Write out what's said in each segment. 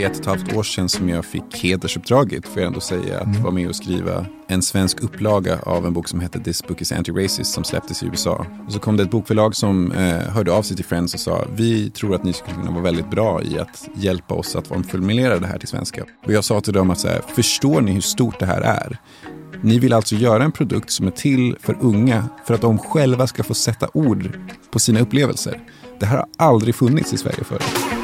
Det är ett och ett halvt år sedan som jag fick hedersuppdraget, får jag ändå säga, att vara med och skriva en svensk upplaga av en bok som heter This Book is Anti-Racist som släpptes i USA. Och så kom det ett bokförlag som eh, hörde av sig till Friends och sa vi tror att ni skulle kunna vara väldigt bra i att hjälpa oss att formulera det här till svenska. Och jag sa till dem att så här, förstår ni hur stort det här är? Ni vill alltså göra en produkt som är till för unga för att de själva ska få sätta ord på sina upplevelser. Det här har aldrig funnits i Sverige förut.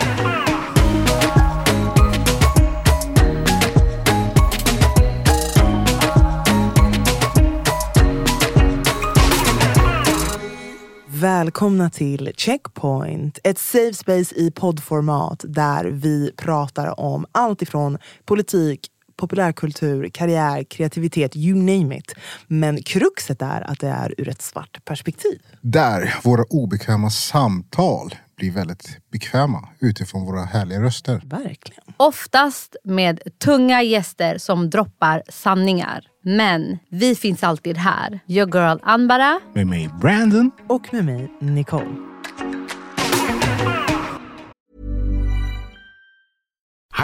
Välkomna till Checkpoint, ett safe space i poddformat där vi pratar om allt ifrån politik, populärkultur, karriär, kreativitet, you name it. Men kruxet är att det är ur ett svart perspektiv. Där våra obekväma samtal blir väldigt bekväma utifrån våra härliga röster. Verkligen. Oftast med tunga gäster som droppar sanningar. Men vi finns alltid här. Your girl Anbara. Med mig Brandon. Och med mig, Nicole.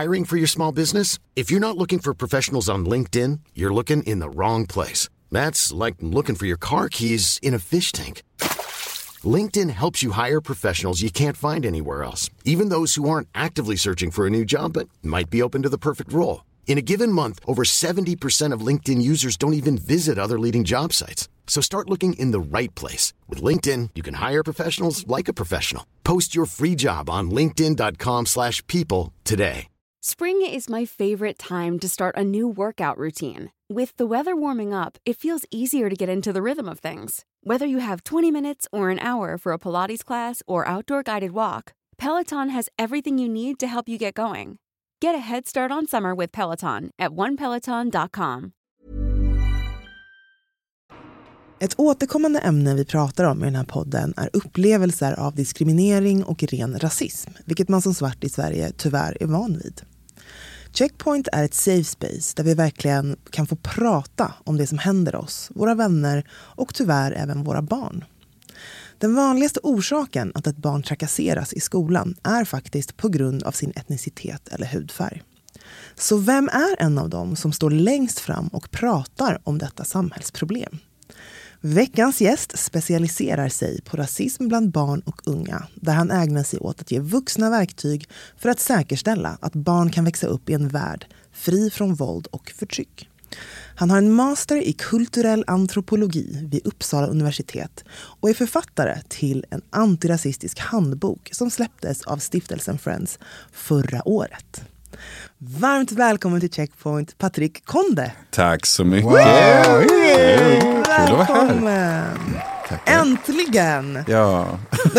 Hiring for your small business? If you're not looking for professionals on LinkedIn, you're looking in the wrong place. That's like looking for your car keys in a fish tank. LinkedIn helps you hire professionals you can't find anywhere else, even those who aren't actively searching for a new job but might be open to the perfect role. In a given month, over 70% of LinkedIn users don't even visit other leading job sites. So start looking in the right place. With LinkedIn, you can hire professionals like a professional. Post your free job on linkedin.com slash people today. Spring is my favorite time to start a new workout routine. With the weather warming up, it feels easier to get into the rhythm of things. Whether you have 20 minutes or an hour for a Pilates class or outdoor guided walk, Peloton has everything you need to help you get going. Get a head start on summer with Peloton at onepeloton.com. Ett återkommande ämne vi pratar om i den här podden är upplevelser av diskriminering och ren rasism, vilket man som svart i Sverige tyvärr är van vid. Checkpoint är ett safe space där vi verkligen kan få prata om det som händer oss, våra vänner och tyvärr även våra barn. Den vanligaste orsaken att ett barn trakasseras i skolan är faktiskt på grund av sin etnicitet eller hudfärg. Så vem är en av dem som står längst fram och pratar om detta samhällsproblem? Veckans gäst specialiserar sig på rasism bland barn och unga där han ägnar sig åt att ge vuxna verktyg för att säkerställa att barn kan växa upp i en värld fri från våld och förtryck. Han har en master i kulturell antropologi vid Uppsala universitet och är författare till en antirasistisk handbok som släpptes av stiftelsen Friends förra året. Varmt välkommen till Checkpoint, Patrik Konde. Tack så mycket. Wow. Vara här. Välkommen! Äntligen! Ja,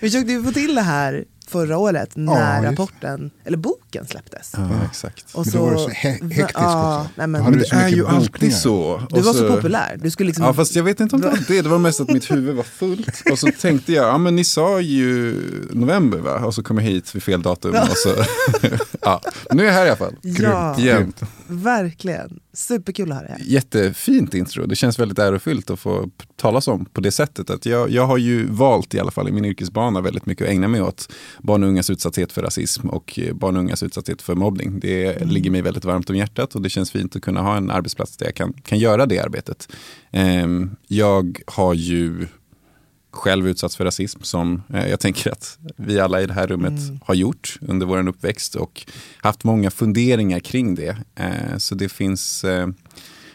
Vi försökte ju få till det här förra året när just. rapporten, eller boken släpptes. ja exakt. Och Men då var det så he- hektiskt ja, också. nej, men, Men det så är ju alltid så. du Och var så populär. Du skulle liksom, Ja fast jag vet inte om det var det, det var mest att mitt huvud var fullt. Och så tänkte jag, ja men ni sa ju november va? Och så kom jag hit vid fel datum. Och så, ja. Nu är jag här i alla fall. Ja. Jämt. Verkligen. Superkul att ha dig här. Jättefint intro. Det känns väldigt ärofyllt att få talas om på det sättet. Att jag, jag har ju valt i alla fall i min yrkesbana väldigt mycket att ägna mig åt barn och ungas utsatthet för rasism och eh, barn och ungas utsatthet för mobbning. Det ligger mig väldigt varmt om hjärtat och det känns fint att kunna ha en arbetsplats där jag kan, kan göra det arbetet. Ehm, jag har ju själv utsatts för rasism som eh, jag tänker att vi alla i det här rummet har gjort under vår uppväxt och haft många funderingar kring det. Eh, så det finns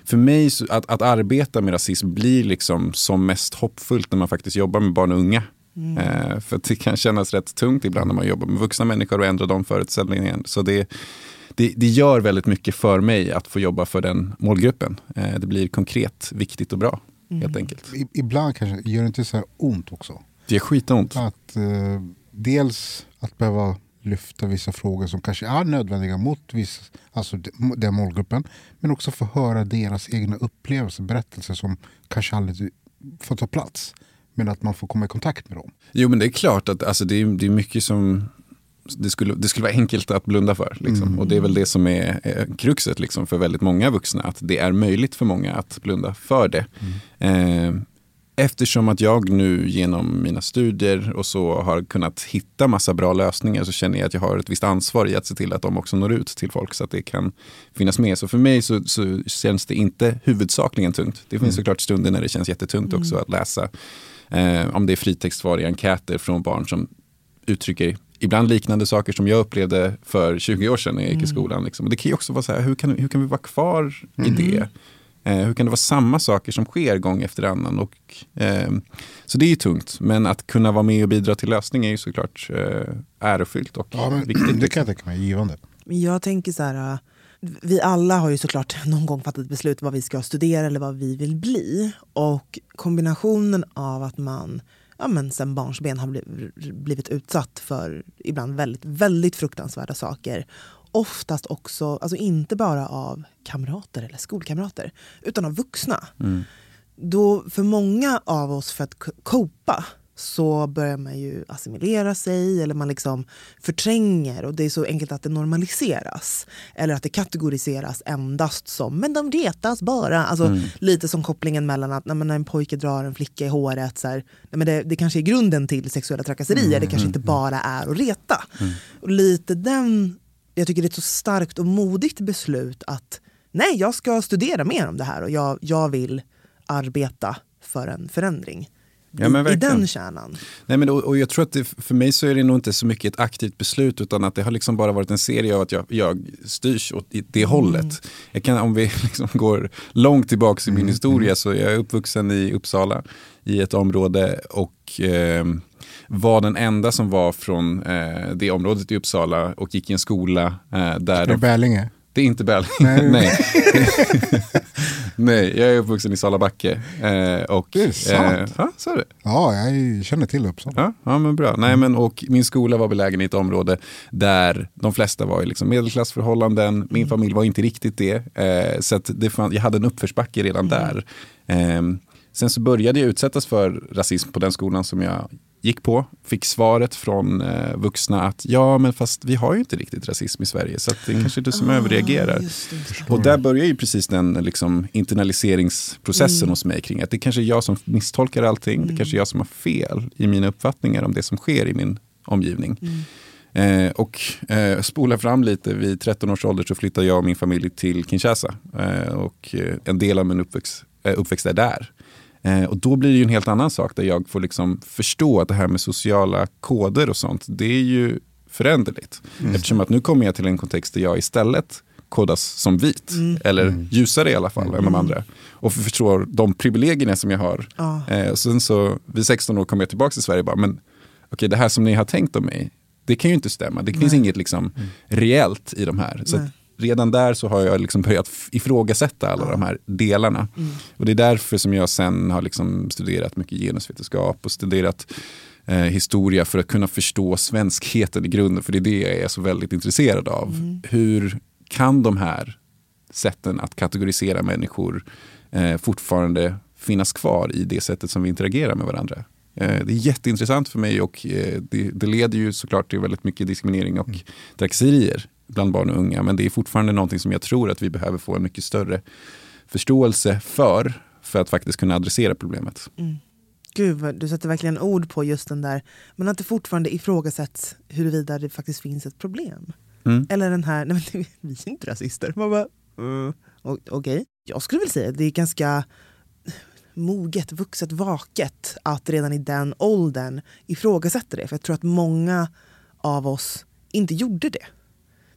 för mig att, att arbeta med rasism blir liksom som mest hoppfullt när man faktiskt jobbar med barn och unga. Eh, för att det kan kännas rätt tungt ibland när man jobbar med vuxna människor och ändra de förutsättningarna. Så det, det, det gör väldigt mycket för mig att få jobba för den målgruppen. Eh, det blir konkret, viktigt och bra helt enkelt. I, ibland kanske gör det inte så här ont också. Det gör skitont. Att eh, dels att behöva lyfta vissa frågor som kanske är nödvändiga mot viss, alltså de- den målgruppen. Men också få höra deras egna upplevelser, berättelser som kanske aldrig får ta plats. Men att man får komma i kontakt med dem. Jo men det är klart att alltså, det, är, det är mycket som det skulle, det skulle vara enkelt att blunda för. Liksom. Och det är väl det som är eh, kruxet liksom, för väldigt många vuxna. Att det är möjligt för många att blunda för det. Eh, eftersom att jag nu genom mina studier och så har kunnat hitta massa bra lösningar så känner jag att jag har ett visst ansvar i att se till att de också når ut till folk så att det kan finnas med. Så för mig så, så känns det inte huvudsakligen tungt. Det finns såklart stunder när det känns jättetungt också att läsa. Eh, om det är fritextsvar i enkäter från barn som uttrycker ibland liknande saker som jag upplevde för 20 år sedan när jag gick i skolan. Liksom. Och det kan ju också vara så här, hur kan, hur kan vi vara kvar i det? Eh, hur kan det vara samma saker som sker gång efter annan? Och, eh, så det är ju tungt, men att kunna vara med och bidra till lösning är ju såklart eh, ärofyllt och Ja, men viktigt. det kan jag tänka mig givande. Jag tänker så här, äh, vi alla har ju såklart någon gång fattat beslut vad vi ska studera eller vad vi vill bli. Och kombinationen av att man ja, men sen barnsben har blivit, utsatt för ibland väldigt, väldigt fruktansvärda saker. Oftast också, alltså inte bara av kamrater eller skolkamrater, utan av vuxna. Då för många av oss för att k- copa så börjar man ju assimilera sig eller man liksom förtränger och det är så enkelt att det normaliseras. Eller att det kategoriseras endast som “men de retas bara”. Alltså, Lite som kopplingen mellan att nej, när en pojke drar en flicka i håret, så här, nej, men det, det kanske är grunden till sexuella trakasserier, det kanske inte bara är att reta. Och lite den, jag tycker det är ett så starkt och modigt beslut att nej, jag ska studera mer om det här och jag, jag vill arbeta för en förändring. Ja, men I, I den kärnan. Nej, men, och, och jag tror att det, för mig så är det nog inte så mycket ett aktivt beslut utan att det har liksom bara varit en serie av att jag, jag styrs åt det hållet. Jag kan, om vi liksom går långt tillbaka i min historia så jag är uppvuxen i Uppsala i ett område och eh, var den enda som var från eh, det området i Uppsala och gick i en skola eh, där Är det de Bärlinge? det är inte Berling. Nej. Nej. Nej, jag är uppvuxen i Salabacke. Eh, och, Det är sant. Eh, ja, så är det. Ja, jag känner till Uppsala. Ja, ja men bra. Nej, men, och min skola var belägen i ett område där de flesta var i liksom medelklassförhållanden. Min familj var inte riktigt det. Eh, så det fann, jag hade en uppförsbacke redan där. Eh, sen så började jag utsättas för rasism på den skolan som jag gick på. Fick svaret från eh, vuxna att ja, men fast vi har ju inte riktigt rasism i Sverige. Så det är kanske du som överreagerar. Just det. Och där börjar ju precis den liksom, internaliseringsprocessen hos mig kring att det kanske är jag som misstolkar allting. Det kanske är jag som har fel i mina uppfattningar om det som sker i min omgivning. Eh, och eh, spola fram lite, vid 13 års ålder så flyttade jag och min familj till Kinshasa. Eh, och eh, en del av min uppväxt, eh, uppväxt är där. Eh, och då blir det ju en helt annan sak där jag får liksom förstå att det här med sociala koder och sånt, det är ju föränderligt. Eftersom att nu kommer jag till en kontext där jag istället kodas som vit, eller ljusare i alla fall än de andra. Och förstår de privilegierna som jag har. Ja. Eh, sen så vid 16 år kom jag tillbaka till Sverige och bara, men okej det här som ni har tänkt om mig, det kan ju inte stämma. Det finns inget liksom reellt i de här. Så att Nej. Redan där så har jag liksom börjat ifrågasätta alla de här delarna. Och det är därför som jag sen har liksom studerat mycket genusvetenskap och studerat eh, historia för att kunna förstå svenskheten i grunden. För det är det jag är så väldigt intresserad av. Hur kan de här sätten att kategorisera människor eh, fortfarande finnas kvar i det sättet som vi interagerar med varandra. Eh, det är jätteintressant för mig och eh, det, det leder ju såklart till väldigt mycket diskriminering och trakasserier bland barn och unga. Men det är fortfarande någonting som jag tror att vi behöver få en mycket större förståelse för, för att faktiskt kunna adressera problemet. Gud, vad- du sätter verkligen ord på just den där, men att det fortfarande ifrågasätts huruvida det faktiskt finns ett problem. Mm. Eller den här, nej men vi är inte rasister. Man bara, o- okej. Jag skulle väl säga att det är ganska moget, vuxet, vaket att redan i den åldern ifrågasätta det. För jag tror att många av oss inte gjorde det.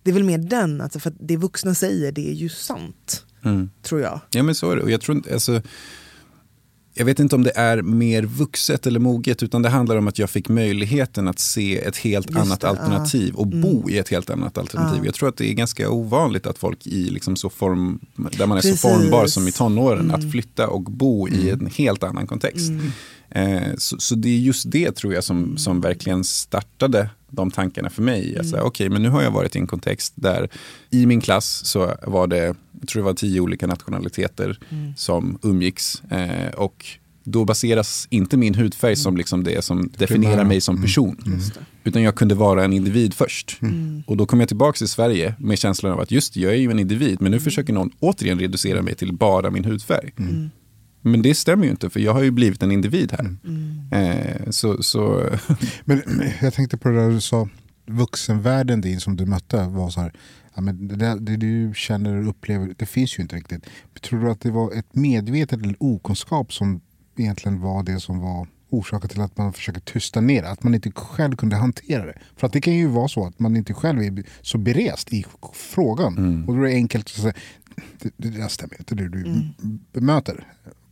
Det är väl mer den, alltså för det vuxna säger det är ju sant, Mm. tror jag. Ja men så är det. Och jag, tror, alltså, jag vet inte om det är mer vuxet eller moget utan det handlar om att jag fick möjligheten att se ett helt Just annat det. Mm. alternativ och bo i ett helt annat alternativ. Ja. Jag tror att det är ganska ovanligt att folk i liksom så form, där man är Precis. så formbar som i tonåren Mm. att flytta och bo i en helt annan kontext. Eh, så, så det är just det tror jag som, som verkligen startade de tankarna för mig. Alltså, Okej, men nu har jag varit i en kontext där i min klass så var det, jag tror det var tio olika nationaliteter som umgicks. Eh, och då baseras inte min hudfärg som liksom det som definierar Primära. mig som person. Utan jag kunde vara en individ först. Och då kom jag tillbaka till Sverige med känslan av att just det, jag är ju en individ. Men nu försöker någon återigen reducera mig till bara min hudfärg. Men det stämmer ju inte för jag har ju blivit en individ här. Eh, så, så Men jag tänkte på det där du sa, vuxenvärlden din som du mötte var så här, ja, men det, där, det du känner och upplever, det finns ju inte riktigt. Tror du att det var ett medvetet eller okunskap som egentligen var det som var orsaken till att man försöker tysta ner det? Att man inte själv kunde hantera det? För att det kan ju vara så att man inte själv är så berest i frågan. Och då är det enkelt att säga, det, det där stämmer inte, det du bemöter.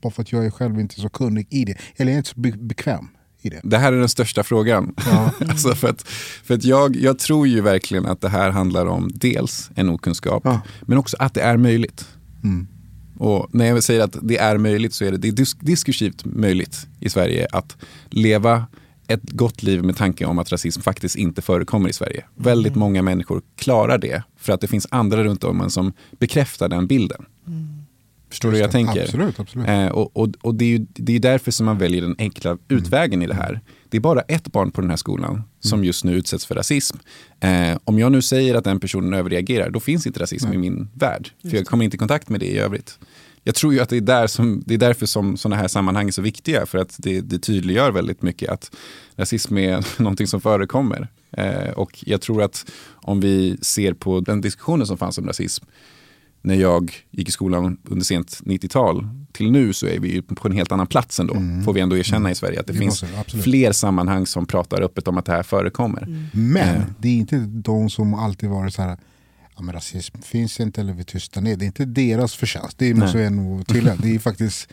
Bara för att jag är själv inte så kunnig i det. Eller jag är inte så be- bekväm i det. Det här är den största frågan. alltså för att, för att jag, jag tror ju verkligen att det här handlar om dels en okunskap, Ja. men också att det är möjligt. Mm. Och när jag säger att det är möjligt så är det, det är dis- diskursivt möjligt i Sverige att leva ett gott liv med tanke om att rasism faktiskt inte förekommer i Sverige. Väldigt många människor klarar det för att det finns andra runt om en som bekräftar den bilden. Förstår du hur jag tänker? Absolut, absolut. Eh, och och, och det, är ju, det är därför som man väljer den enkla utvägen i det här. Det är bara ett barn på den här skolan som just nu utsätts för rasism. Eh, om jag nu säger att den personen överreagerar, då finns inte rasism i min värld. För jag kommer inte i kontakt med det i övrigt. Jag tror ju att det är, där som, det är därför som sådana här sammanhang är så viktiga. För att det, det tydliggör väldigt mycket att rasism är någonting som förekommer. Eh, och jag tror att om vi ser på den diskussionen som fanns om rasism när jag gick i skolan under sent 90-tal till nu så är vi på en helt annan plats ändå. Får vi ändå erkänna i Sverige att det, Det finns måste fler sammanhang som pratar öppet om att det här förekommer. Men Eh. det är inte de som alltid varit så här, ja, men rasism finns inte eller vi tystar ner. Det är inte deras förtjänst. Det måste jag nog tillägga. Det är faktiskt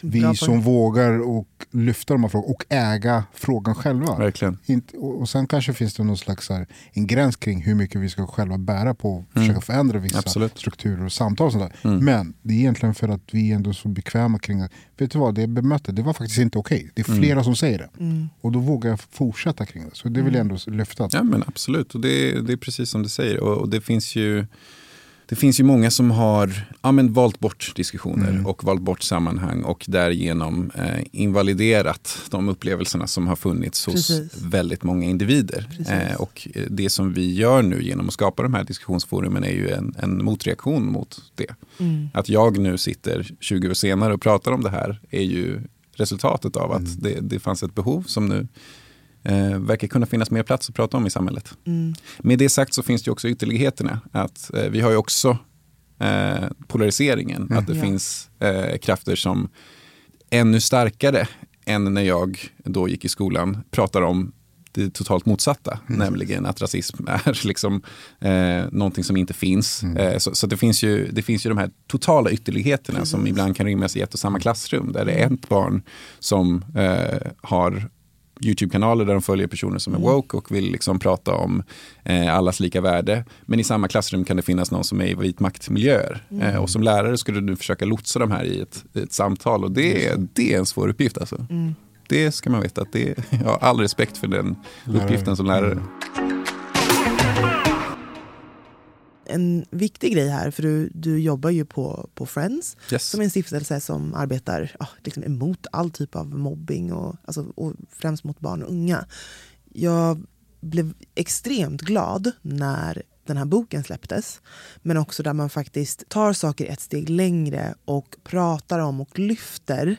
vi poäng. som vågar och lyfta de här frågorna och äga frågan själva. Verkligen. Och, sen kanske finns det någon slags här, en gräns kring hur mycket vi ska själva bära på och försöka förändra vissa Absolut. strukturer och samtal. Och sånt där. Men det är egentligen för att vi är ändå så bekväma kring att vet du vad, det jag bemötte det var faktiskt inte okej. Det är flera som säger det. Och då vågar jag fortsätta kring det. Så det vill jag ändå lyfta. Ja men absolut, och det, det är precis som du säger. Och, och det finns ju det finns ju många som har ja, men valt bort diskussioner och valt bort sammanhang och därigenom eh, invaliderat de upplevelserna som har funnits hos Precis. väldigt många individer. Eh, och eh, det som vi gör nu genom att skapa de här diskussionsforumen är ju en, en motreaktion mot det. Att jag nu sitter 20 år senare och pratar om det här är ju resultatet av att det, det fanns ett behov som nu eh, verkar kunna finnas mer plats att prata om i samhället. Med det sagt så finns det också ytterligheterna. Att, eh, vi har ju också eh, polariseringen. Att det Ja. finns eh, krafter som ännu starkare än när jag då gick i skolan pratar om det totalt motsatta, nämligen att rasism är liksom, eh, någonting som inte finns. Eh, så så det, finns ju, det finns ju de här totala ytterligheterna som ibland kan rymmas i ett och samma klassrum. Där det är ett barn som eh, har YouTube-kanaler där de följer personer som är woke och vill liksom prata om eh, allas lika värde. Men i samma klassrum kan det finnas någon som är i vit maktmiljöer. Eh, och som lärare skulle du försöka lotsa de här i ett, i ett samtal och det, är- det är en svår uppgift. Alltså. Det ska man veta. Att det, jag har all respekt för den uppgiften som lärare. En viktig grej här, för du, du jobbar ju på, på Friends Yes. som är en stiftelse som arbetar ja, liksom emot all typ av mobbing och, alltså, och främst mot barn och unga. Jag blev extremt glad när den här boken släpptes. Men också där man faktiskt tar saker ett steg längre och pratar om och lyfter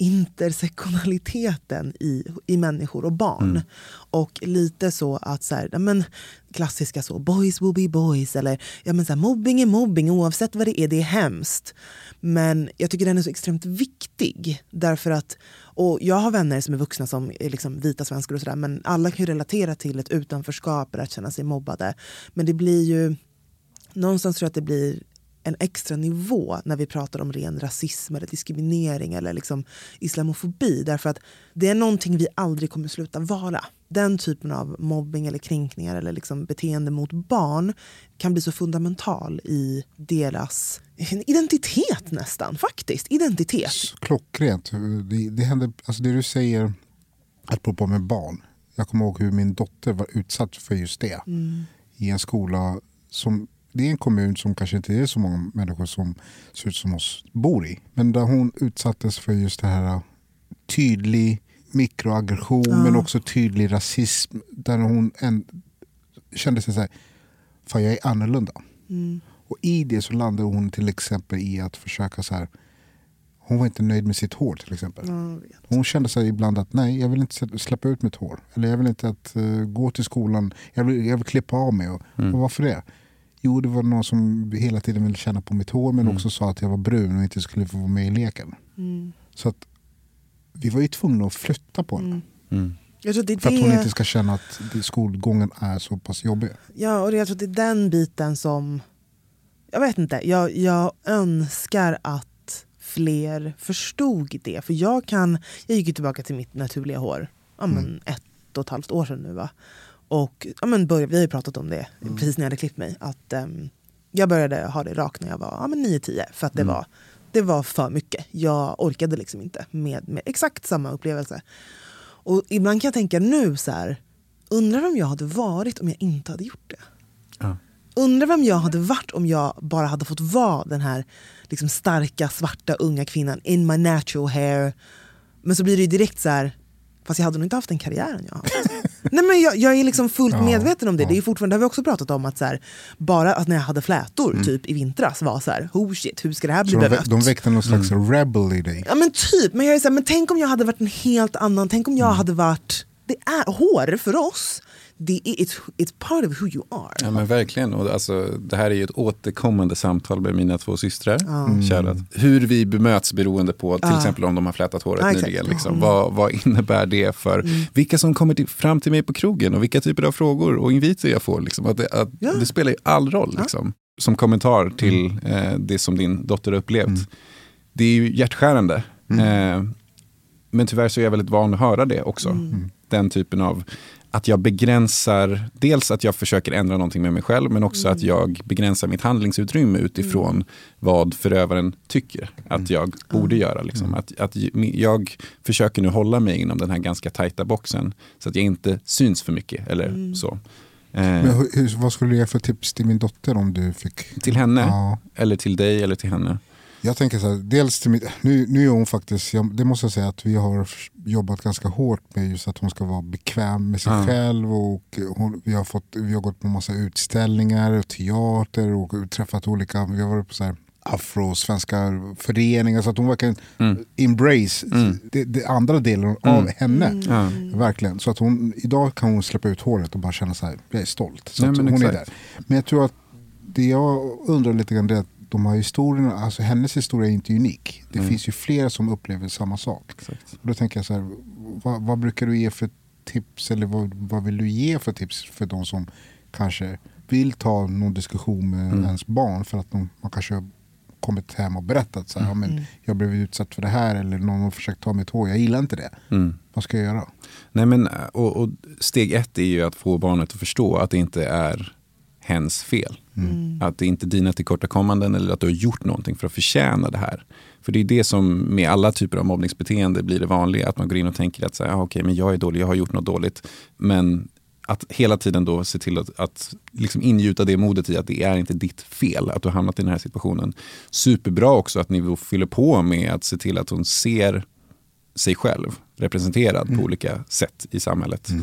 intersektionaliteten i, i människor och barn. Och lite så att så här, ja, men, klassiska så, boys will be boys eller ja, men så här, mobbing är mobbing oavsett vad det är, det är hemskt. Men jag tycker den är så extremt viktig därför att och jag har vänner som är vuxna som är liksom vita svenskar och sådär men alla kan ju relatera till ett utanförskap eller att känna sig mobbade. Men det blir ju någonstans tror jag att det blir en extra nivå när vi pratar om ren rasism eller diskriminering eller liksom islamofobi. Därför att det är någonting vi aldrig kommer sluta vara. Den typen av mobbing eller kränkningar eller liksom beteende mot barn kan bli så fundamental i deras identitet nästan. Faktiskt, identitet. Klockrent. Det, det, händer, alltså det du säger, apropå med barn. Jag kommer ihåg hur min dotter var utsatt för just det. I en skola som, det är en kommun som kanske inte är så många människor som ser ut som oss bor i. Men där hon utsattes för just det här tydlig mikroaggression men också tydlig rasism. Där hon en, kände sig så här, fan jag är annorlunda. Och i det så landade hon till exempel i att försöka så här. Hon var inte nöjd med sitt hår till exempel. Hon kände sig ibland att nej, jag vill inte släppa ut mitt hår. Eller jag vill inte att eh, gå till skolan. Jag vill, jag vill klippa av mig. Och, och varför det? Jo, det var någon som hela tiden ville känna på mitt hår men också sa att jag var brun och inte skulle få vara med i leken. Så att vi var ju tvungna att flytta på henne. Jag tror det är För att hon det- inte ska känna att skolgången är så pass jobbig. Ja, och jag tror att det är den biten som... Jag vet inte, jag, jag önskar att fler förstod det. För jag kan... Jag gick ju tillbaka till mitt naturliga hår ja, men ett och ett halvt år sedan nu. Va? Och ja, men började, vi har ju pratat om det precis när jag hade klippt mig. Att ehm, Jag började ha det rakt när jag var ja, men 9-10 för att det, var, det var för mycket. Jag orkade liksom inte med, med exakt samma upplevelse. Och ibland kan jag tänka nu så här, undrar vem jag hade varit om jag inte hade gjort det. Ja. Undrar vem jag hade varit om jag bara hade fått vara den här liksom starka, svarta, unga kvinnan in my natural hair. Men så blir det direkt så här, fast jag hade nog inte haft den karriären jag har. Nej, men jag, jag är liksom fullt Ja, medveten om det. ja. Det, är fortfarande, det har vi också pratat om, att så här, bara att när jag hade flätor typ i vintras var så här, oh shit, hur ska det här bli Så bemött? de väckte någon slags rebel i dig. Ja men typ, men jag är så här, men tänk om jag hade varit en helt annan, tänk om jag hade varit, det är hår för oss, det är, it's, it's part of who you are. Ja men verkligen. Och alltså, det här är ju ett återkommande samtal med mina två systrar. Shoutout. Hur vi bemöts beroende på till exempel om de har flätat håret exakt. nyligen. Liksom. Vad, vad innebär det för vilka som kommer till, fram till mig på krogen och vilka typer av frågor och inviter jag får. Liksom. Att det, att Ja. det spelar ju all roll. Liksom. Som kommentar till eh, det som din dotter har upplevt. Det är ju hjärtskärande. Eh, men tyvärr så är jag väldigt van att höra det också. Den typen av att jag begränsar, dels att jag försöker ändra någonting med mig själv, men också att jag begränsar mitt handlingsutrymme utifrån vad förövaren tycker att jag borde göra. Liksom. Att, att jag försöker nu hålla mig inom den här ganska tajta boxen, så att jag inte syns för mycket. Eller så. Eh, Men hur, hur, vad skulle du ge för tips till min dotter om du fick? till henne, Ja. eller till dig, eller till henne. Jag tänker så här, dels till mitt, nu, nu är hon faktiskt, jag, det måste jag säga att vi har jobbat ganska hårt med just att hon ska vara bekväm med sig Ja. själv och hon, vi, har fått, vi har gått på massa utställningar och teater och träffat olika, vi har varit på så här afro-svenska föreningar så att hon verkligen Mm. embrace det, det andra delen av henne. Ja. Verkligen. Så att hon, idag kan hon släppa ut håret och bara känna så här, jag är stolt. Så Nej, att men hon är där. Men jag tror att det jag undrar lite grann det är att de här historierna, alltså hennes historia är inte unik. Det finns ju flera som upplever samma sak. Exakt. Och då tänker jag så här, vad, vad brukar du ge för tips eller vad, vad vill du ge för tips för de som kanske vill ta någon diskussion med ens barn för att de, man kanske har kommit hem och berättat så här, ja, men jag blev utsatt för det här eller någon har försökt ta mitt hår, jag gillar inte det. Mm. Vad ska jag göra? Nej, men, och, och steg ett är ju att få barnet att förstå att det inte är hens fel. Att det inte är dina tillkortakommanden eller att du har gjort någonting för att förtjäna det här. För det är det som med alla typer av mobbningsbeteende blir det vanliga. Att man går in och tänker att så här, ah, okej, men jag är dålig, jag har gjort något dåligt. Men att hela tiden då se till att, att liksom ingjuta det modet i att det är inte ditt fel att du har hamnat i den här situationen. Superbra också att ni fyller på med att se till att hon ser sig själv representerad på olika sätt i samhället. Eh,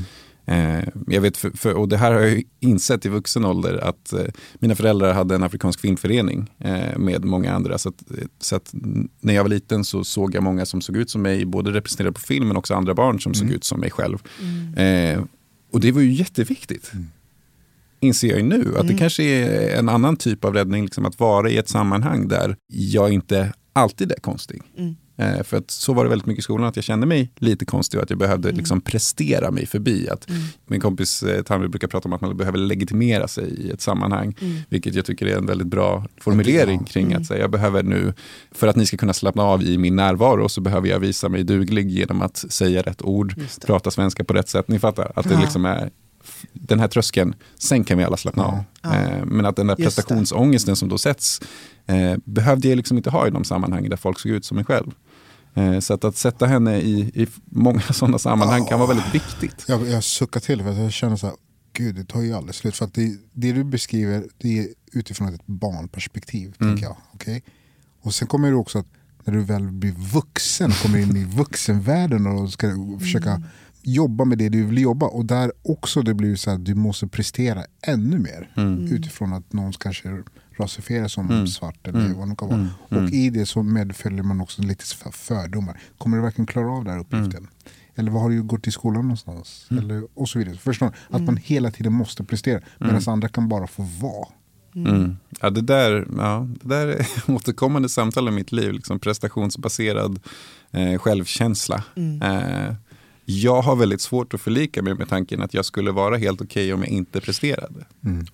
jag vet, för, för, och det här har jag insett i vuxen ålder att eh, mina föräldrar hade en afrikansk filmförening eh, med många andra. Så, att, så att när jag var liten så såg jag många som såg ut som mig, både representerade på film men också andra barn som såg ut som mig själv. Eh, och det var ju jätteviktigt. Inser jag ju nu att det kanske är en annan typ av räddning, liksom att vara i ett sammanhang där jag inte alltid är konstig. Eh, för att så var det väldigt mycket i skolan, att jag kände mig lite konstig och att jag behövde liksom prestera mig förbi. Att Min kompis eh, Tanvi brukar prata om att man behöver legitimera sig i ett sammanhang. Vilket jag tycker är en väldigt bra formulering kring att säga, jag behöver nu, för att ni ska kunna slappna av i min närvaro så behöver jag visa mig duglig genom att säga rätt ord, prata svenska på rätt sätt. Ni fattar, att det liksom är den här tröskeln, sen kan vi alla slappna av. Ja. Eh, men att den där prestationsångesten som då sätts, eh, behövde jag liksom inte ha i de sammanhang där folk såg ut som mig själv. Eh, Så att, att sätta henne i, i många sådana sammanhang kan vara väldigt viktigt. Jag, jag suckar till för att jag känner så här, gud det tar ju aldrig slut. För att det, det du beskriver det är utifrån ett barnperspektiv. Tänker jag. Okej? Och sen kommer det också att när du väl blir vuxen, kommer in i vuxenvärlden och ska försöka jobba med det du vill jobba. Och där också det blir så att du måste prestera ännu mer. Utifrån att någon kanske rasifierar som svart eller vad det kan vara. Och i det så medföljer man också lite för- fördomar. Kommer du verkligen klara av den här uppgiften? Eller vad har du gått i skolan någonstans? Eller, och så vidare. Förstår du? Att man hela tiden måste prestera. Medan andra kan bara få vara. Mm. Ja, det, där, ja, det där är återkommande samtal i mitt liv. Liksom prestationsbaserad eh, självkänsla. Eh, jag har väldigt svårt att förlika mig med tanken att jag skulle vara helt okej om jag inte presterade.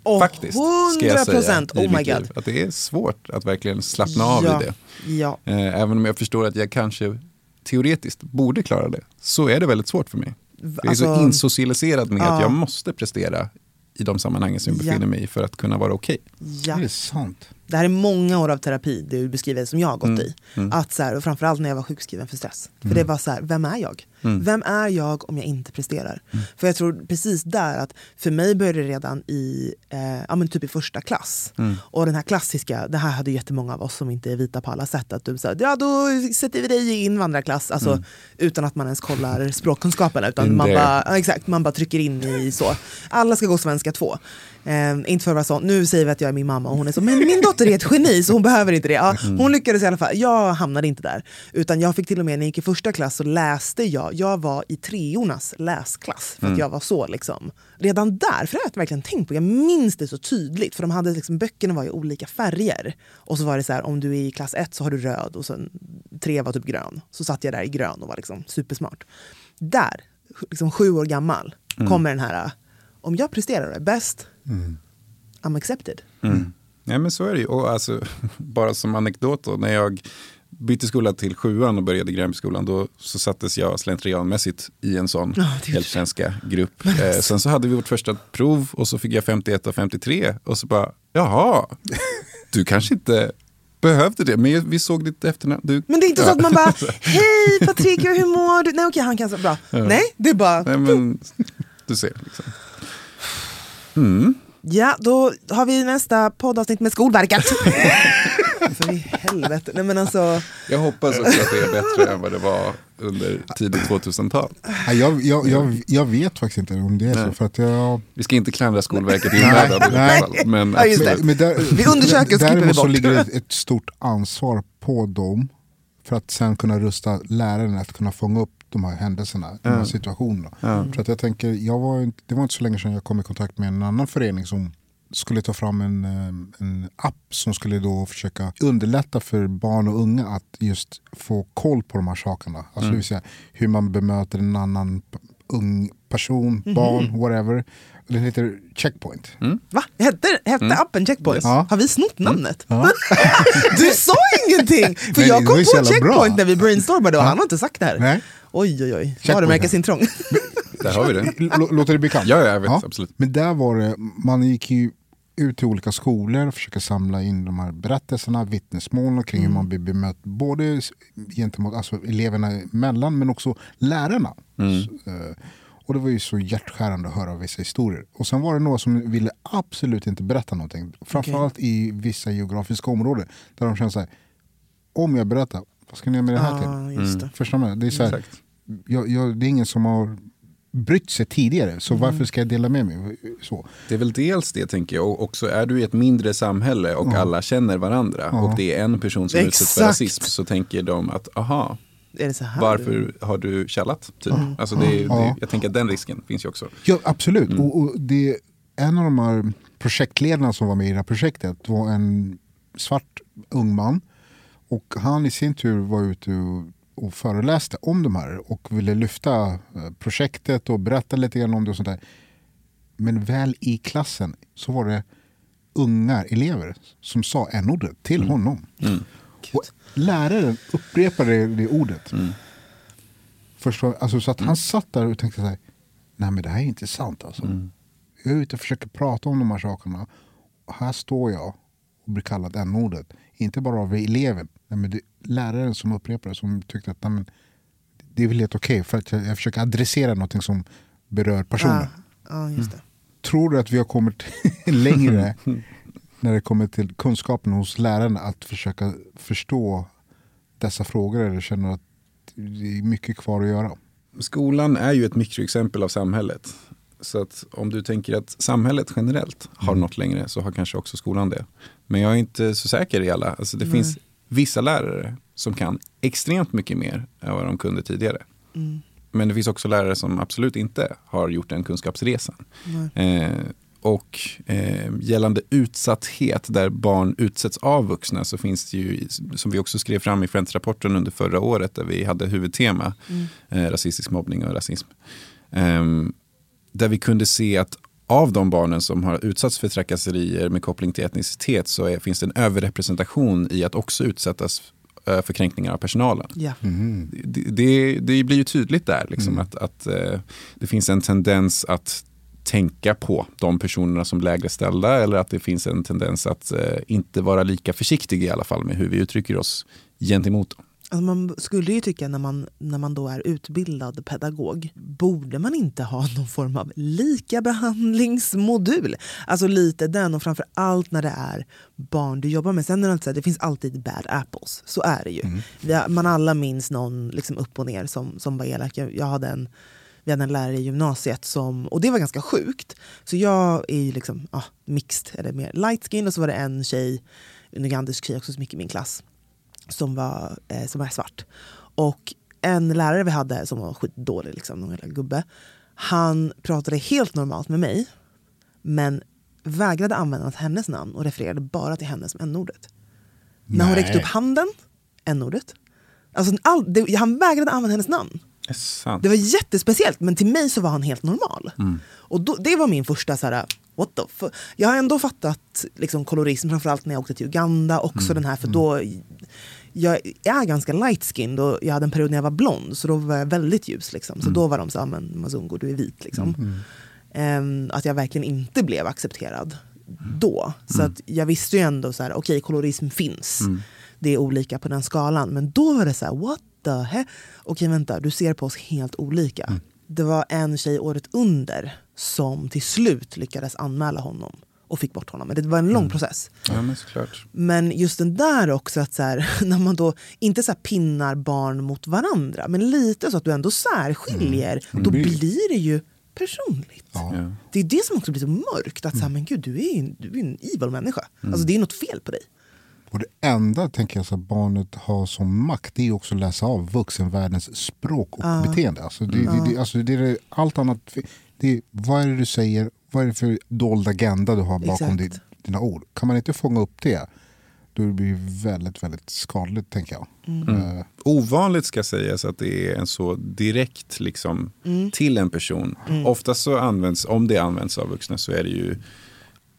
Och Faktiskt, ska jag säga. 100%, i oh my mitt liv. God. Att det är svårt att verkligen slappna av ja. i det. Ja. Eh, även om jag förstår att jag kanske teoretiskt borde klara det, så är det väldigt svårt för mig. Jag är så Alltså- insocialiserad med Ja. att jag måste prestera i de sammanhangen som jag Ja. befinner mig i för att kunna vara okej. Ja. Det är sant. Det här är många år av terapi du beskriver som jag har gått Mm. i. Att så här, och framförallt när jag var sjukskriven för stress. För Mm. det var så här, vem är jag? Vem är jag om jag inte presterar? Mm. För jag tror precis där att för mig började det redan i, eh, ja, men typ i första klass. Mm. Och den här klassiska, det här hade jättemånga av oss som inte är vita på alla sätt. Att du sa, ja då sätter vi dig i invandrarklass. Alltså, Utan att man ens kollar språkkunskaperna. Utan man bara, ja, exakt, man bara trycker in i så. Alla ska gå svenska 2. Eh, inte för att vara sån, nu säger vi att jag är min mamma och hon är så, men min dotter är ett geni så hon behöver inte det. Ja, hon lyckades i alla fall, jag hamnade inte där. Utan jag fick till och med, när jag gick i första klass så läste jag, jag var i treornas läsklass. För att jag var så liksom. Redan där, för det har jag verkligen tänkt på, jag minns det så tydligt. För de hade liksom, böckerna var i olika färger. Och så var det så här, om du är i klass ett så har du röd och sen tre var typ grön. Så satt jag där i grön och var liksom supersmart. Där, liksom sju år gammal, kommer den här, om jag presterar och är bäst, I'm accepted. Ja, men så är det ju. Och alltså, bara som anekdot då, när jag bytte skola till sjuan och började Gränbyskolan då så sattes jag slentrianmässigt i en sån Ja, det är helt svenska grupp. Eh, sen så hade vi vårt första prov och så fick jag 51 av 53 och så bara, jaha, du kanske inte behövde det, men vi såg ditt efternamn. Du, Men det är inte så att man bara, hej Patrik, hur mår du? Nej okej, han kan så bra. Nej, det är bara, Nej, men, du ser. Liksom. Ja då har vi nästa poddavsnitt med Skolverket. För i helvete. Nej men alltså, Jag hoppas också att det är bättre än vad det var under tidigt 2000-tal. Nej, Jag, jag, jag, jag vet faktiskt inte om det är så. Nej. För att jag, Vi ska inte klandra Skolverket i onödan. Men Ja, absolut. men där, Vi undersöker och skipper vi Däremot så ligger det ett, ett stort ansvar på dem för att sen kunna rusta läraren att kunna fånga upp de här händelserna, de här situationerna. För att jag tänker, jag var, inte- det var inte så länge sedan jag kom i kontakt med en annan förening som skulle ta fram en, eh, en app som skulle då försöka underlätta för barn och unga att just få koll på de här sakerna. Alltså det vill säga hur man bemöter en annan ung person, barn, whatever. Den heter Checkpoint. va? Hette, hette appen Checkpoint? Ja. Har vi snott namnet? Ja. Du sa ingenting! För Nej, jag kom på Checkpoint bra. när vi brainstormade och han har inte sagt det här. Nej. Oj oj oj, varumärkesintrång. Där har vi det. L- låter det bekant? Ja, ja, jag vet, absolut. Men där var det, man gick ju ut till olika skolor och försöka samla in de här berättelserna, vittnesmålen kring hur man blir bemött både gentemot alltså eleverna emellan men också lärarna. Så, eh, och det var ju så hjärtskärande att höra vissa historier. Och sen var det några som ville absolut inte berätta någonting. Framförallt i vissa geografiska områden. Där de kände så här, om jag berättar, vad ska ni göra med det här till? Ja, just det. Förstår man? Det är, så här, jag, jag, det är ingen som har brytt sig tidigare, så Mm. varför ska jag dela med mig? Så. Det är väl dels det tänker jag. Och också är du i ett mindre samhälle och alla känner varandra och det är en person som utsätts för rasism så tänker de att aha, Är det så här? varför har du källat? Typ. Alltså det, är- det, jag tänker att den risken finns ju också. Ja, absolut. Och, och det, en av de här projektledarna som var med i det här projektet var en svart ung man. Och han i sin tur var ute och, och föreläste om de här och ville lyfta eh, projektet och berätta lite grann om det och sånt där. Men väl i klassen så var det unga elever som sa n-ordet till honom. Och läraren upprepade det ordet. Förstår, alltså, så att han satt där och tänkte så här, nej men det här är inte sant alltså. Jag är ute och försöker prata om de här sakerna. Och här står jag och bli kallad n-ordet. Inte bara av eleven, nej, men det är läraren som upprepar det som tyckte att nej, men, det är väl helt okej för att jag, jag försöker adressera någonting som berör personen. Ja, ja, just det. Tror du att vi har kommit längre när det kommer till kunskapen hos lärarna att försöka förstå dessa frågor eller känner att det är mycket kvar att göra? Skolan är ju ett mikroexempel av samhället. Så att om du tänker att samhället generellt har nått längre så har kanske också skolan det. Men jag är inte så säker i alla. Alltså det finns vissa lärare som kan extremt mycket mer än vad de kunde tidigare. Men det finns också lärare som absolut inte har gjort den kunskapsresan. Eh, och eh, gällande utsatthet där barn utsätts av vuxna så finns det ju, som vi också skrev fram i Friends-rapporten under förra året där vi hade huvudtema eh, rasistisk mobbning och rasism. Ehm, där vi kunde se att av de barnen som har utsatts för trakasserier med koppling till etnicitet så är, finns det en överrepresentation i att också utsättas eh, för kränkningar av personalen. Ja. Det, det, det blir ju tydligt där liksom, att, att eh, det finns en tendens att tänka på de personerna som lägre ställda eller att det finns en tendens att eh, inte vara lika försiktig i alla fall med hur vi uttrycker oss gentemot dem. Alltså man skulle ju tycka när man, när man då är utbildad pedagog, borde man inte ha någon form av likabehandlingsmodul? Alltså lite den och framför allt när det är barn du jobbar med. Sen är det, här, det finns alltid bad apples, så är det ju. Vi har, man alla minns någon liksom upp och ner som, som var elak. Jag, jag hade en, vi hade en lärare i gymnasiet som, och det var ganska sjukt. Så jag är ju liksom ah, mixed, eller mer light skin och så var det en tjej, en ugandisk tjej också som gick i min klass som var, eh, som var svart. Och en lärare vi hade som var skitdålig, liksom, någon jävla gubbe. Han pratade helt normalt med mig men vägrade använda hennes namn och refererade bara till henne som n-ordet. När hon räckte upp handen, n-ordet. Alltså, all, det, han vägrade använda hennes namn. Det var jättespeciellt, men till mig så var han helt normal. Och då, det var min första så här, what the fuck? Jag har ändå fattat liksom, kolorism, framförallt när jag åkte till Uganda. Också den här, för då, jag är ganska light skinned och jag hade en period när jag var blond, så då var jag väldigt ljus. Liksom. Så då var de så här, men Mazungo du är vit. Liksom. Ehm, att jag verkligen inte blev accepterad då. Så att jag visste ju ändå så här, okej kolorism finns. Det är olika på den skalan. Men då var det så här, what heck? Okej vänta, du ser på oss helt olika. Det var en tjej året under som till slut lyckades anmäla honom och fick bort honom. Men det var en lång process. Ja, men såklart. Men just den där också, att så här, när man då inte så här pinnar barn mot varandra, men lite så att du ändå särskiljer, då blir det ju personligt. Ja. Det är det som också blir så mörkt, att så här, men gud, du är, en, du är en evil människa. Alltså det är något fel på dig. Och det enda tänker jag, så att barnet har som makt det är ju också att läsa av vuxenvärldens språk och beteende. Alltså det, det, det, alltså det är allt annat. Det är, vad är det du säger? Vad är det för dold agenda du har bakom din, dina ord? Kan man inte fånga upp det, då blir det väldigt, väldigt skadligt tänker jag. Eh, Ovanligt ska sägas att det är en så direkt liksom, till en person. Oftast så används, om det används av vuxna så är det ju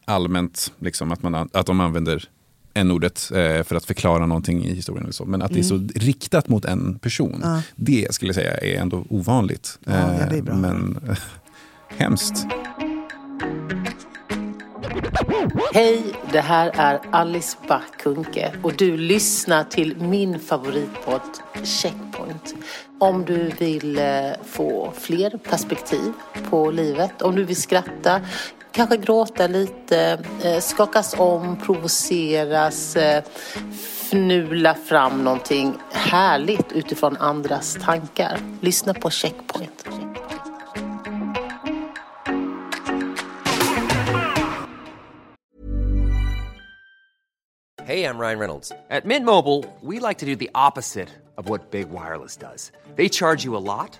allmänt liksom, att, man, an- att de använder n-ordet eh, för att förklara någonting i historien. Eller så. Men att det är så riktat mot en person, det skulle jag säga är ändå ovanligt. Ja, ja, det är Eh, bra. Men eh, hemskt. Hej, det här är Alice Bah Kuhnke och du lyssnar till min favoritpodd Checkpoint. Om du vill eh, få fler perspektiv på livet, om du vill skratta, kanske gråta lite, eh, skakas om, provoceras, eh, fnula fram någonting härligt utifrån andras tankar. Lyssna på Checkpoint. Hey, I'm Ryan Reynolds. At Mint Mobile, we like to do the opposite of what Big Wireless does. They charge you a lot,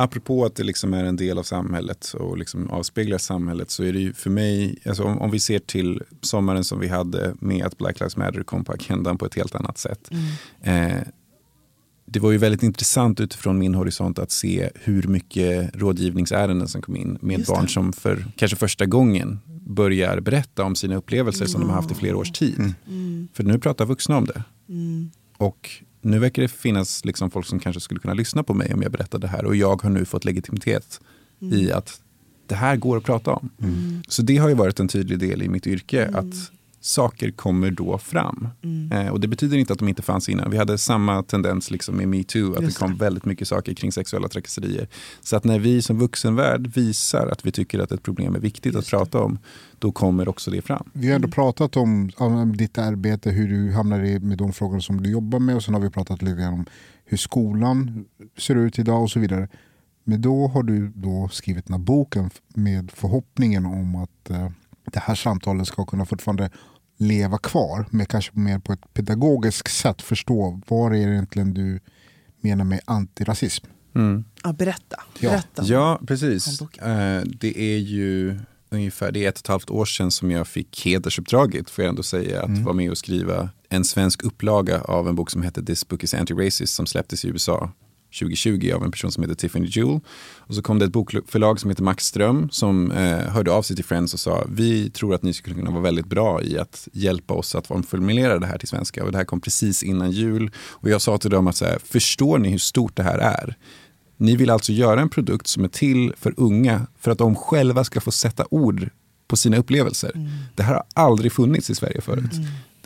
Apropå att det liksom är en del av samhället och liksom avspeglar samhället så är det ju för mig, alltså om, om vi ser till sommaren som vi hade med att Black Lives Matter kom på agendan på ett helt annat sätt. Eh, det var ju väldigt intressant utifrån min horisont att se hur mycket rådgivningsärenden som kom in med barn som för kanske första gången börjar berätta om sina upplevelser som de har haft i flera års tid. För nu pratar vuxna om det. Och nu verkar det finnas liksom folk som kanske skulle kunna lyssna på mig om jag berättade det här. Och jag har nu fått legitimitet i att det här går att prata om. Så det har ju varit en tydlig del i mitt yrke. att saker kommer då fram. Eh, och det betyder inte att de inte fanns innan. Vi hade samma tendens liksom med metoo, att Just det kom väldigt mycket saker kring sexuella trakasserier. Så att när vi som vuxenvärld visar att vi tycker att ett problem är viktigt att prata om, då kommer också det fram. Vi har ändå pratat om, om ditt arbete, hur du hamnar i med de frågor som du jobbar med och sen har vi pratat lite grann om hur skolan ser ut idag och så vidare. Men då har du då skrivit den här boken med förhoppningen om att eh, det här samtalet ska kunna fortfarande leva kvar, men kanske mer på ett pedagogiskt sätt förstå vad är det egentligen du menar med antirasism. Ja, berätta. Ja. berätta. Ja, precis. Eh, det är ju ungefär det är ett och ett halvt år sedan som jag fick hedersuppdraget, får jag ändå säga, att vara med och skriva en svensk upplaga av en bok som heter This Book is Anti-Racist som släpptes i USA 2020 av en person som heter Tiffany Jewell. Och så kom det ett bokförlag som heter Max Ström som eh, hörde av sig till Friends och sa vi tror att ni skulle kunna vara väldigt bra i att hjälpa oss att formulera det här till svenska. Och det här kom precis innan jul. Och jag sa till dem att så här, förstår ni hur stort det här är? Ni vill alltså göra en produkt som är till för unga för att de själva ska få sätta ord på sina upplevelser. Det här har aldrig funnits i Sverige förut.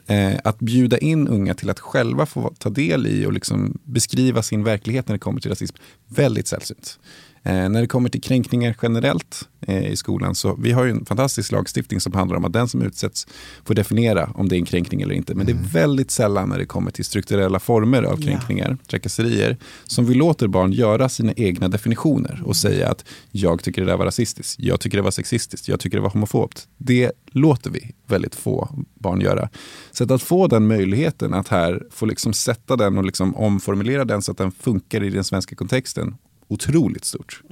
Eh, att bjuda in unga till att själva få ta del i och liksom beskriva sin verklighet när det kommer till rasism, väldigt sällsynt. Eh, när det kommer till kränkningar generellt eh, i skolan så vi har ju en fantastisk lagstiftning som handlar om att den som utsätts får definiera om det är en kränkning eller inte. Men det är väldigt sällan när det kommer till strukturella former av kränkningar, trakasserier, som vi låter barn göra sina egna definitioner och säga att jag tycker det där var rasistiskt, jag tycker det var sexistiskt, jag tycker det var homofobt. Det låter vi väldigt få barn göra. Så att, att få den möjligheten att här få liksom sätta den och liksom omformulera den så att den funkar i den svenska kontexten, otroligt stort.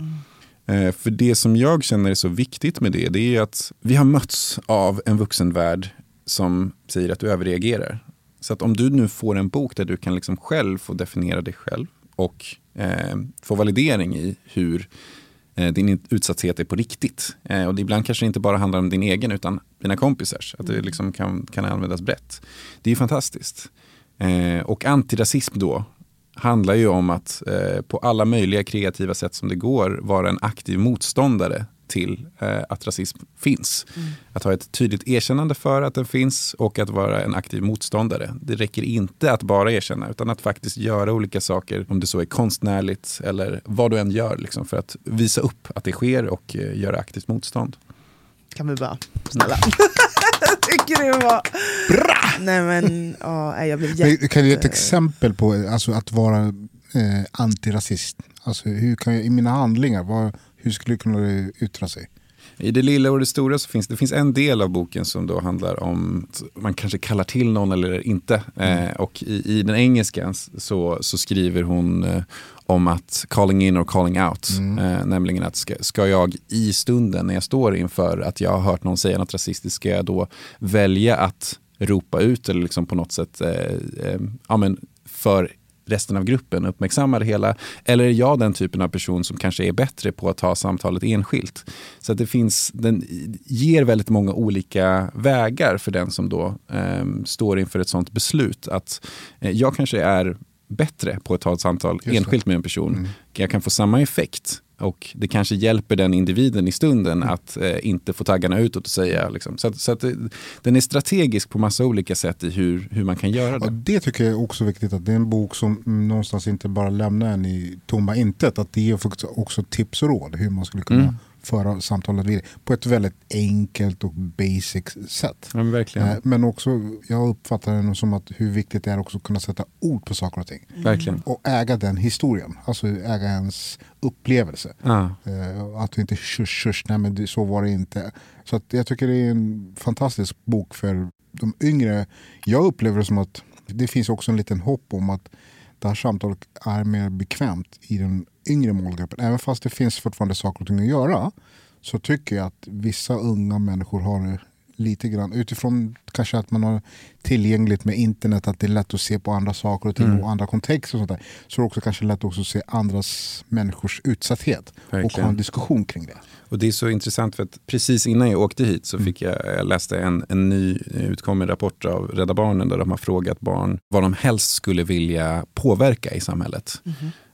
Eh, För det som jag känner är så viktigt med det, det är att vi har mötts av en vuxenvärld som säger att du överreagerar. Så att om du nu får en bok där du kan liksom själv få definiera dig själv och eh, få validering i hur eh, din utsatthet är på riktigt. Eh, och det ibland kanske inte bara handlar om din egen utan dina kompisars. Att det liksom kan, kan användas brett. Det är fantastiskt. Eh, och antirasism då handlar ju om att eh, på alla möjliga kreativa sätt som det går vara en aktiv motståndare till eh, att rasism finns. Att ha ett tydligt erkännande för att den finns och att vara en aktiv motståndare. Det räcker inte att bara erkänna utan att faktiskt göra olika saker, om det så är konstnärligt eller vad du än gör, liksom, för att visa upp att det sker och eh, göra aktivt motstånd. Kan vi bara, snälla. Tycker det var... Bra! Nej men, ja, jag blev jätte... Kan du ge ett exempel på alltså, att vara eh, antirasist? Alltså, hur kan jag, I mina handlingar, vad, hur skulle det kunna yttra sig? I det lilla och det stora så finns det finns en del av boken som då handlar om man kanske kallar till någon eller inte. Eh, och i, i den engelska så, så skriver hon eh, om att calling in or calling out. Eh, nämligen att ska, ska jag i stunden när jag står inför att jag har hört någon säga något rasistiskt, ska jag då välja att ropa ut eller liksom på något sätt eh, eh, ja, men för resten av gruppen uppmärksammar det hela? Eller är jag den typen av person som kanske är bättre på att ta samtalet enskilt? Så att det finns, den ger väldigt många olika vägar för den som då eh, står inför ett sånt beslut. Att eh, jag kanske är bättre på att ta ett samtal det. enskilt med en person. Jag kan få samma effekt och det kanske hjälper den individen i stunden att eh, inte få taggarna utåt och säga. Liksom. Så, att, så att det, den är strategisk på massa olika sätt i hur, hur man kan göra det. det tycker jag är också viktigt, att det är en bok som mm, någonstans inte bara lämnar en i tomma intet. Att det ger också tips och råd hur man skulle kunna Mm. Föra samtalet vidare på ett väldigt enkelt och basic sätt. Ja, men. Eh, Men också, jag uppfattar det som att hur viktigt det är också att kunna sätta ord på saker och ting. Verkligen. Och äga den historien, alltså äga ens upplevelse. Ja. Eh, att du inte shush, shush, nej men så var det inte. Så att jag tycker det är en fantastisk bok för de yngre. Jag upplever det som att det finns också en liten hopp om att det här samtalet är mer bekvämt i den yngre målgruppen. Även fast det finns fortfarande saker och ting att göra så tycker jag att vissa unga människor har lite grann utifrån kanske att man har tillgängligt med internet att det är lätt att se på andra saker och ting Mm. och andra kontexter och sånt där. Så är det också kanske lätt också att se andras människors utsatthet och Verkligen. ha en diskussion kring det. Och det är så intressant för att precis innan jag åkte hit så Mm. fick jag, jag läste en, en ny eh, utkommen rapport av Rädda Barnen där de har frågat barn vad de helst skulle vilja påverka i samhället.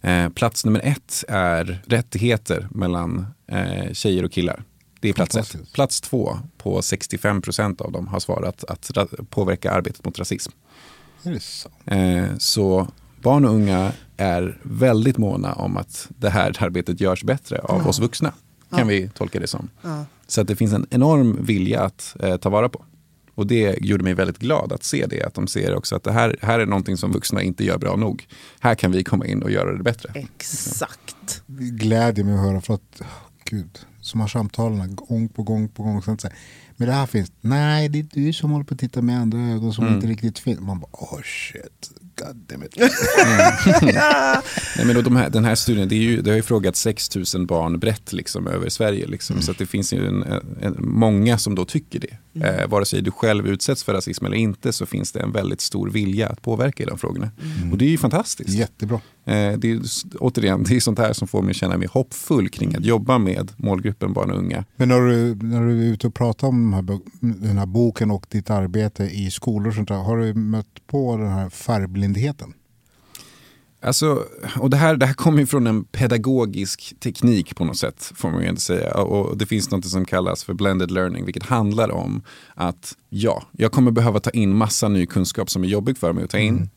Eh, plats nummer ett är rättigheter mellan eh, tjejer och killar. Det är plats ett. Plats två på 65 procent av dem har svarat att påverka arbetet mot rasism. Är det sant? Eh, så barn och unga är väldigt måna om att det här arbetet görs bättre av oss vuxna. Kan vi tolka det som. Ja. Så att det finns en enorm vilja att eh, ta vara på. Och det gjorde mig väldigt glad att se det. Att de ser också att det här, här är någonting som vuxna inte gör bra nog. Här kan vi komma in och göra det bättre. Exakt. Det gläder mig att höra för att oh, gud, som har samtalen gång på gång på gång. Sen säger, men det här finns, nej det är du som håller på att titta med andra ögon som inte riktigt finns. Man bara oh shit, god damn it. Nej, men då de här, den här studien, det, är ju, det har ju frågat 6 000 barn brett liksom, över Sverige. Liksom. Så att det finns ju en, en, många som då tycker det. Eh, vare sig du själv utsätts för rasism eller inte så finns det en väldigt stor vilja att påverka i de frågorna. Och det är ju fantastiskt. Jättebra. Eh, det är, återigen, det är sånt här som får mig att känna mig hoppfull kring att jobba med målgruppen barn och unga. Men när du, när du är ute och pratar om den här, den här boken och ditt arbete i skolor och sånt där, har du mött på den här färgblindheten? Alltså, och det här, det här kommer ju från en pedagogisk teknik på något sätt, får man ju ändå säga. Och det finns något som kallas för blended learning, vilket handlar om att ja, jag kommer behöva ta in massa ny kunskap som är jobbig för mig att ta in.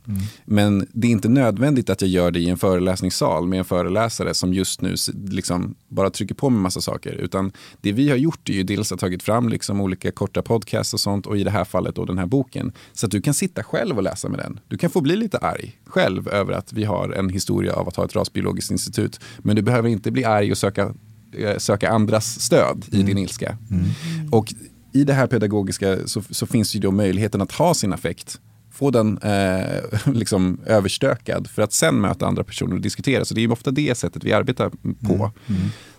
Men det är inte nödvändigt att jag gör det i en föreläsningssal med en föreläsare som just nu liksom bara trycker på med massa saker. Utan det vi har gjort är ju dels att tagit fram liksom olika korta podcasts och sånt och i det här fallet då den här boken. Så att du kan sitta själv och läsa med den. Du kan få bli lite arg själv över att vi har en historia av att ha ett rasbiologiskt institut. Men du behöver inte bli arg och söka, eh, söka andras stöd i din ilska. Och i det här pedagogiska så, så finns ju då möjligheten att ha sin affekt få den eh, liksom överstökad för att sen möta andra personer och diskutera. Så det är ofta det sättet vi arbetar på.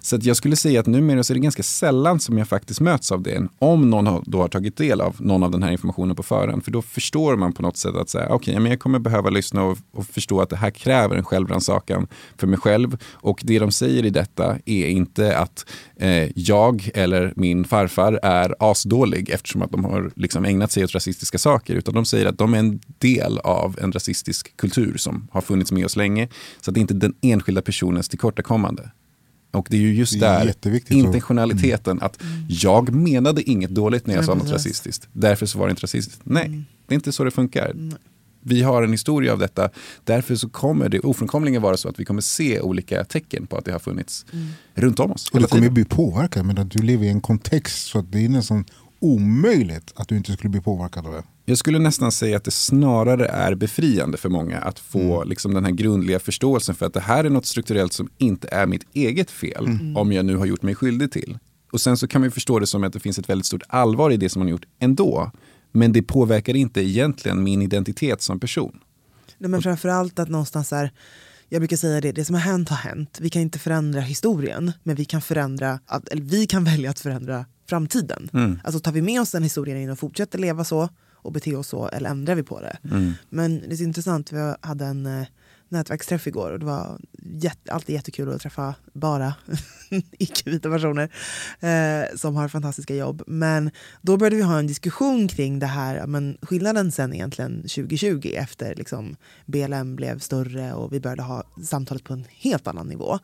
Så att jag skulle säga att numera så är det ganska sällan som jag faktiskt möts av det. Om någon då har tagit del av någon av den här informationen på förhand. För då förstår man på något sätt att säga, okay, men jag kommer behöva lyssna och, och förstå att det här kräver en självrannsakan för mig själv. Och det de säger i detta är inte att eh, jag eller min farfar är asdålig eftersom att de har liksom ägnat sig åt rasistiska saker. Utan de säger att de är en del av en rasistisk kultur som har funnits med oss länge. Så att det är inte den enskilda personens tillkortakommande. Och det är ju just Det är där intentionaliteten att jag menade inget dåligt när jag Nej, sa något precis. rasistiskt. Därför så var det inte rasistiskt. Nej, det är inte så det funkar. Vi har en historia av detta. Därför så kommer det ofrånkomligen vara så att vi kommer se olika tecken på att det har funnits runt om oss. Och du kommer bli påverkad men att du lever i en kontext så att det är nästan omöjligt att du inte skulle bli påverkad av det. Jag skulle nästan säga att det snarare är befriande för många att få liksom den här grundliga förståelsen för att det här är något strukturellt som inte är mitt eget fel om jag nu har gjort mig skyldig till. Och sen så kan man ju förstå det som att det finns ett väldigt stort allvar i det som man har gjort ändå. Men det påverkar inte egentligen min identitet som person. Nej, men framförallt att någonstans är, jag brukar säga det, det som har hänt har hänt. Vi kan inte förändra historien, men vi kan, förändra, att, eller vi kan välja att förändra framtiden. Alltså tar vi med oss den historien in och fortsätter leva så och bete oss så, eller ändrar vi på det? Men det är intressant, vi hade en eh, nätverksträff igår och det var jätte, alltid jättekul att träffa bara icke-vita personer eh, som har fantastiska jobb. Men då började vi ha en diskussion kring det här, men skillnaden sen egentligen 2020 efter liksom BLM blev större och vi började ha samtalet på en helt annan nivå.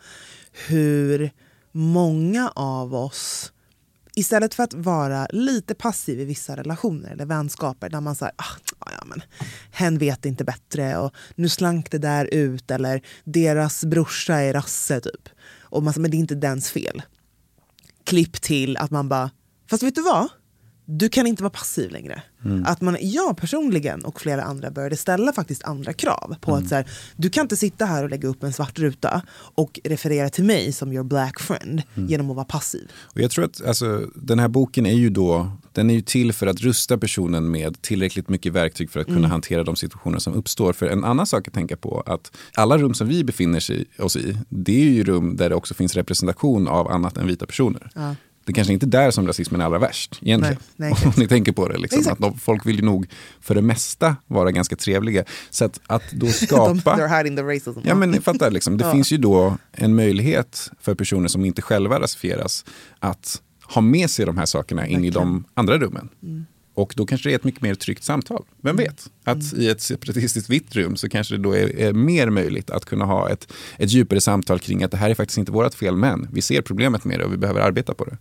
Hur många av oss istället för att vara lite passiv i vissa relationer eller vänskaper där man säger ah, ja, men hen vet inte bättre och nu slank det där ut eller deras brorsa är rasse typ. Och man säger men det är inte dens fel. klipp till att man bara, fast vet du vad? Du kan inte vara passiv längre. Att man, jag personligen och flera andra började ställa faktiskt andra krav. på att så här, Du kan inte sitta här och lägga upp en svart ruta och referera till mig som your black friend genom att vara passiv. Och jag tror att alltså, den här boken är ju då den är ju till för att rusta personen med tillräckligt mycket verktyg för att kunna hantera de situationer som uppstår. För en annan sak att tänka på att alla rum som vi befinner sig, oss i, det är ju rum där det också finns representation av annat än vita personer. Det kanske inte är där som rasismen är allra värst egentligen. Nej, nej, Om ni tänker på det. Liksom, att de, folk vill ju nog för det mesta vara ganska trevliga. Så att, att då skapa... they're hiding the racism. Ja men fattar, liksom. det Ja. finns ju då en möjlighet för personer som inte själva rasifieras att ha med sig de här sakerna in i de andra rummen. Och då kanske det är ett mycket mer tryggt samtal. Vem vet? Att i ett separatistiskt vitt rum så kanske det då är, är mer möjligt att kunna ha ett, ett djupare samtal kring att det här är faktiskt inte vårt fel men vi ser problemet med det och vi behöver arbeta på det.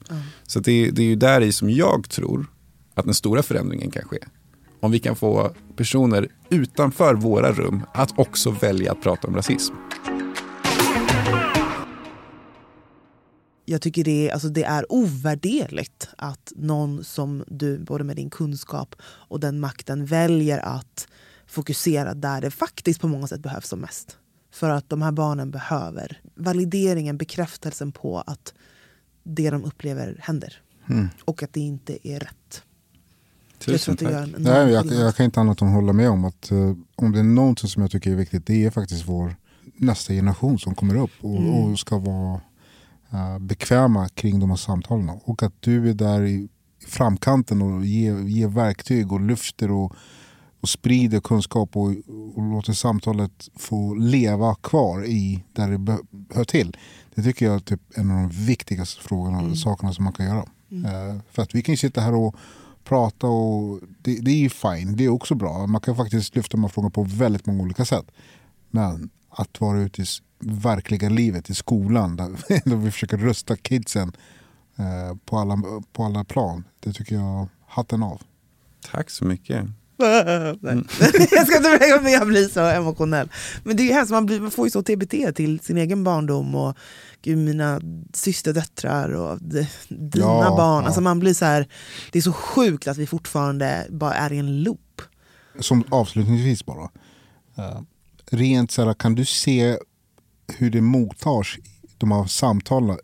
Så det, det är ju där i som jag tror att den stora förändringen kan ske. Om vi kan få personer utanför våra rum att också välja att prata om rasism. Jag tycker det alltså det är ovärderligt att någon som du, både med din kunskap och den makten, väljer att fokusera där det faktiskt på många sätt behövs som mest. För att de här barnen behöver valideringen, bekräftelsen på att det de upplever händer. Och att det inte är rätt. jag Tusen det tack. Nej, jag, jag kan inte annat än hålla med om att eh, om det är någonting som jag tycker är viktigt det är faktiskt vår nästa generation som kommer upp och, Mm. och ska vara bekväma kring de här samtalen. Och att du är där i, framkanten och ger, ger verktyg och lyfter och, och sprider kunskap och, och låter samtalet få leva kvar i där det be, hör till. Det tycker jag är typ en av de viktigaste frågorna, sakerna som man kan göra. Eh, för att vi kan ju sitta här och prata och det, det är ju fine, det är också bra. Man kan faktiskt lyfta de här frågorna på väldigt många olika sätt. Men att vara ute i verkliga livet, i skolan, där, där vi försöker rusta kidsen eh, på, alla, på alla plan. Det tycker jag, hatten av. Tack så mycket. Nej. jag ska inte men jag blir så emotionell. Men det är ju hemskt, man, blir, man får ju så TBT till sin egen barndom och gud, mina systerdöttrar och de, dina Ja, barn. ja. Alltså man blir så här, det är så sjukt att vi fortfarande bara är i en loop. Som avslutningsvis bara. eh, rent så här, kan du se hur det mottas, de här samtalen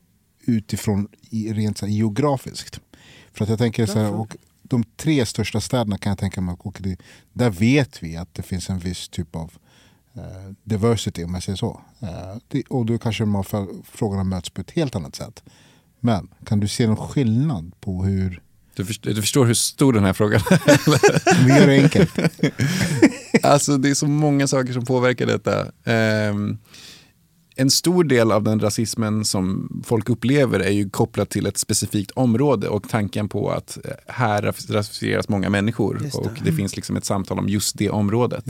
utifrån rent så här, geografiskt? För att jag tänker så här, och de tre största städerna kan jag tänka mig, och det, där vet vi att det finns en viss typ av eh, diversity om jag säger så. Eh, det, och då kanske de här för- frågorna möts på ett helt annat sätt. Men kan du se någon skillnad på hur, Du förstår, du förstår hur stor den här frågan är. vi gör det enkelt. Alltså det är så många saker som påverkar detta. Ehm, en stor del av den rasismen som folk upplever är ju kopplat till ett specifikt område och tanken på att eh, här ras- rasifieras många människor Just det. och det finns liksom ett samtal om just det området.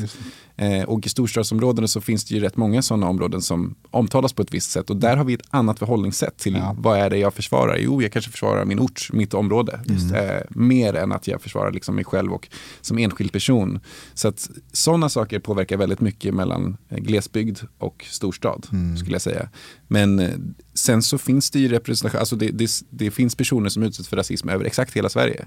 Eh, och i storstadsområdena så finns det ju rätt många sådana områden som omtalas på ett visst sätt och där har vi ett annat förhållningssätt till Ja. vad är det jag försvarar? Jo, jag kanske försvarar min ort, mitt område. Eh, mer än att jag försvarar liksom mig själv och som enskild person. Så att sådana saker påverkar väldigt mycket mellan eh, glesbygd och storstad, skulle jag säga. Men eh, sen så finns det ju representation, alltså det, det, det finns personer som utsätts för rasism över exakt hela Sverige.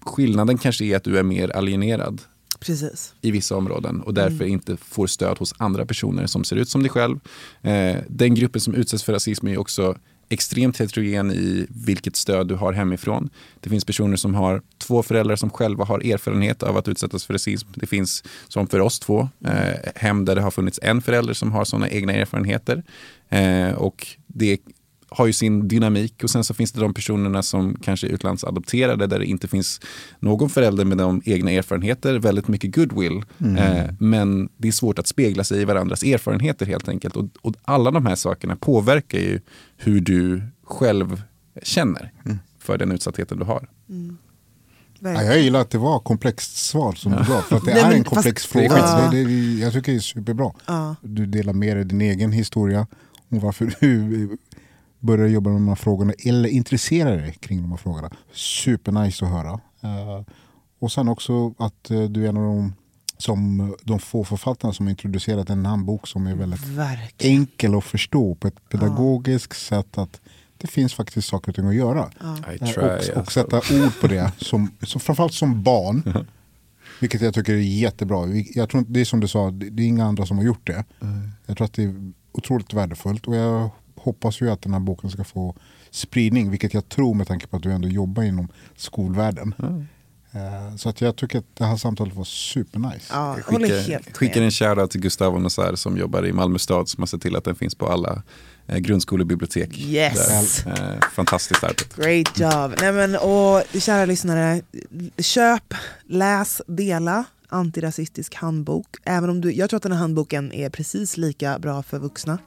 Skillnaden kanske är att du är mer alienerad Precis. i vissa områden och därför inte får stöd hos andra personer som ser ut som dig själv. Eh, den gruppen som utsätts för rasism är också extremt heterogen i vilket stöd du har hemifrån. Det finns personer som har två föräldrar som själva har erfarenhet av att utsättas för rasism. Det finns, som för oss två, eh, hem där det har funnits en förälder som har sådana egna erfarenheter. Eh, och det har ju sin dynamik och sen så finns det de personerna som kanske är utlandsadopterade där det inte finns någon förälder med de egna erfarenheter, väldigt mycket goodwill. Eh, men det är svårt att spegla sig i varandras erfarenheter helt enkelt. Och, och alla de här sakerna påverkar ju hur du själv känner för den utsattheten du har. Ja, jag gillar att det var komplext svar som du gav. För att det Nej, är en komplex fast- fråga. Ja. Det, det, jag tycker det är superbra. Ja. Du delar med dig din egen historia om varför du började jobba med de här frågorna eller intresserar dig kring de här frågorna. Supernice att höra. Eh, och sen också att eh, du är en av de, som, de få författarna som har introducerat en handbok som är väldigt Verkligen. enkel att förstå på ett pedagogiskt sätt. att det finns faktiskt saker och ting att göra. Eh, try, och, alltså. och sätta ord på det, som, som, framförallt som barn. Vilket jag tycker är jättebra. Jag tror inte, det är som du sa, det, det är inga andra som har gjort det. Jag tror att det är otroligt värdefullt. Och jag hoppas ju att den här boken ska få spridning. Vilket jag tror med tanke på att du ändå jobbar inom skolvärlden. Eh, Så att jag tycker att det här samtalet var supernice. Ja, skickar, skickar en shoutout till Gustav och Nassar som jobbar i Malmö stad som har sett till att den finns på alla eh, grundskolebibliotek. Yes. Där. Eh, fantastiskt arbete. Great job. Nej, men, och, kära lyssnare, köp, läs, dela antirasistisk handbok. Även om du, jag tror att den här handboken är precis lika bra för vuxna.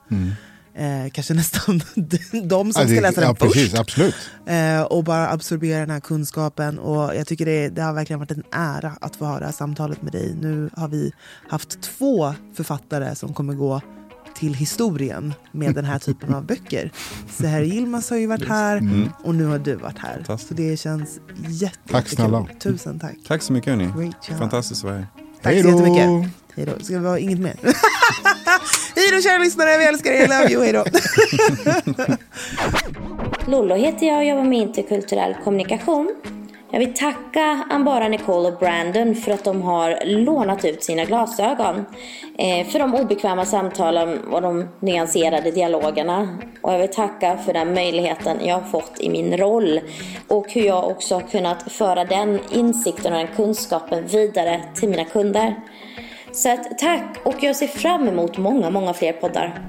Eh, kanske nästan de som Ja, ska läsa den ja, först. precis, absolut. Eh, och bara absorbera den här kunskapen. Och jag tycker det, det har verkligen varit en ära att få ha det här samtalet med dig. Nu har vi haft två författare som kommer gå till historien med den här typen av böcker. Seher Yilmaz har ju varit här och nu har du varit här. Så det känns jätte, Tack snälla. jättekul. Tusen tack. Tack så mycket hörni. Fantastiskt att vara här. Tack Hej så jättemycket. Hej då. Ska det vara inget mer? Hej då kära lyssnare, vi älskar er. Love you. Hej då. Lollo heter jag och jobbar med interkulturell kommunikation. Jag vill tacka Ambara Nicole och Brandon för att de har lånat ut sina glasögon. Eh, för de obekväma samtalen och de nyanserade dialogerna. Och jag vill tacka för den möjligheten jag har fått i min roll. Och hur jag också har kunnat föra den insikten och den kunskapen vidare till mina kunder. Så att, tack och jag ser fram emot många, många fler poddar.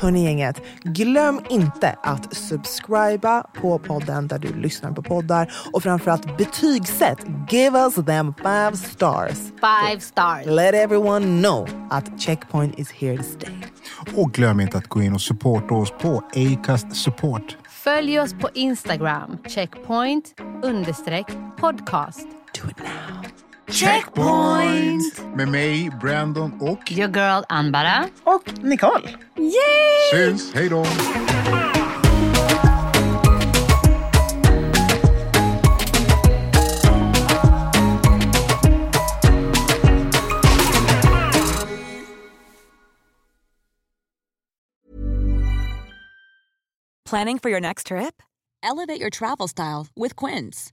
Hörni gänget, glöm inte att subscriba på podden där du lyssnar på poddar och framförallt betygsätt. Give us them five stars. Five stars. Let everyone know att Checkpoint is here to stay. Och glöm inte att gå in och supporta oss på Acast Support. Följ oss på Instagram, checkpoint understreck podcast. Do it now. Checkpoint! Med mig, Brandon och... Your girl Anbara. Och Nicole. Syns, hej då! Planning for your next trip? Elevate your travel style with Quince.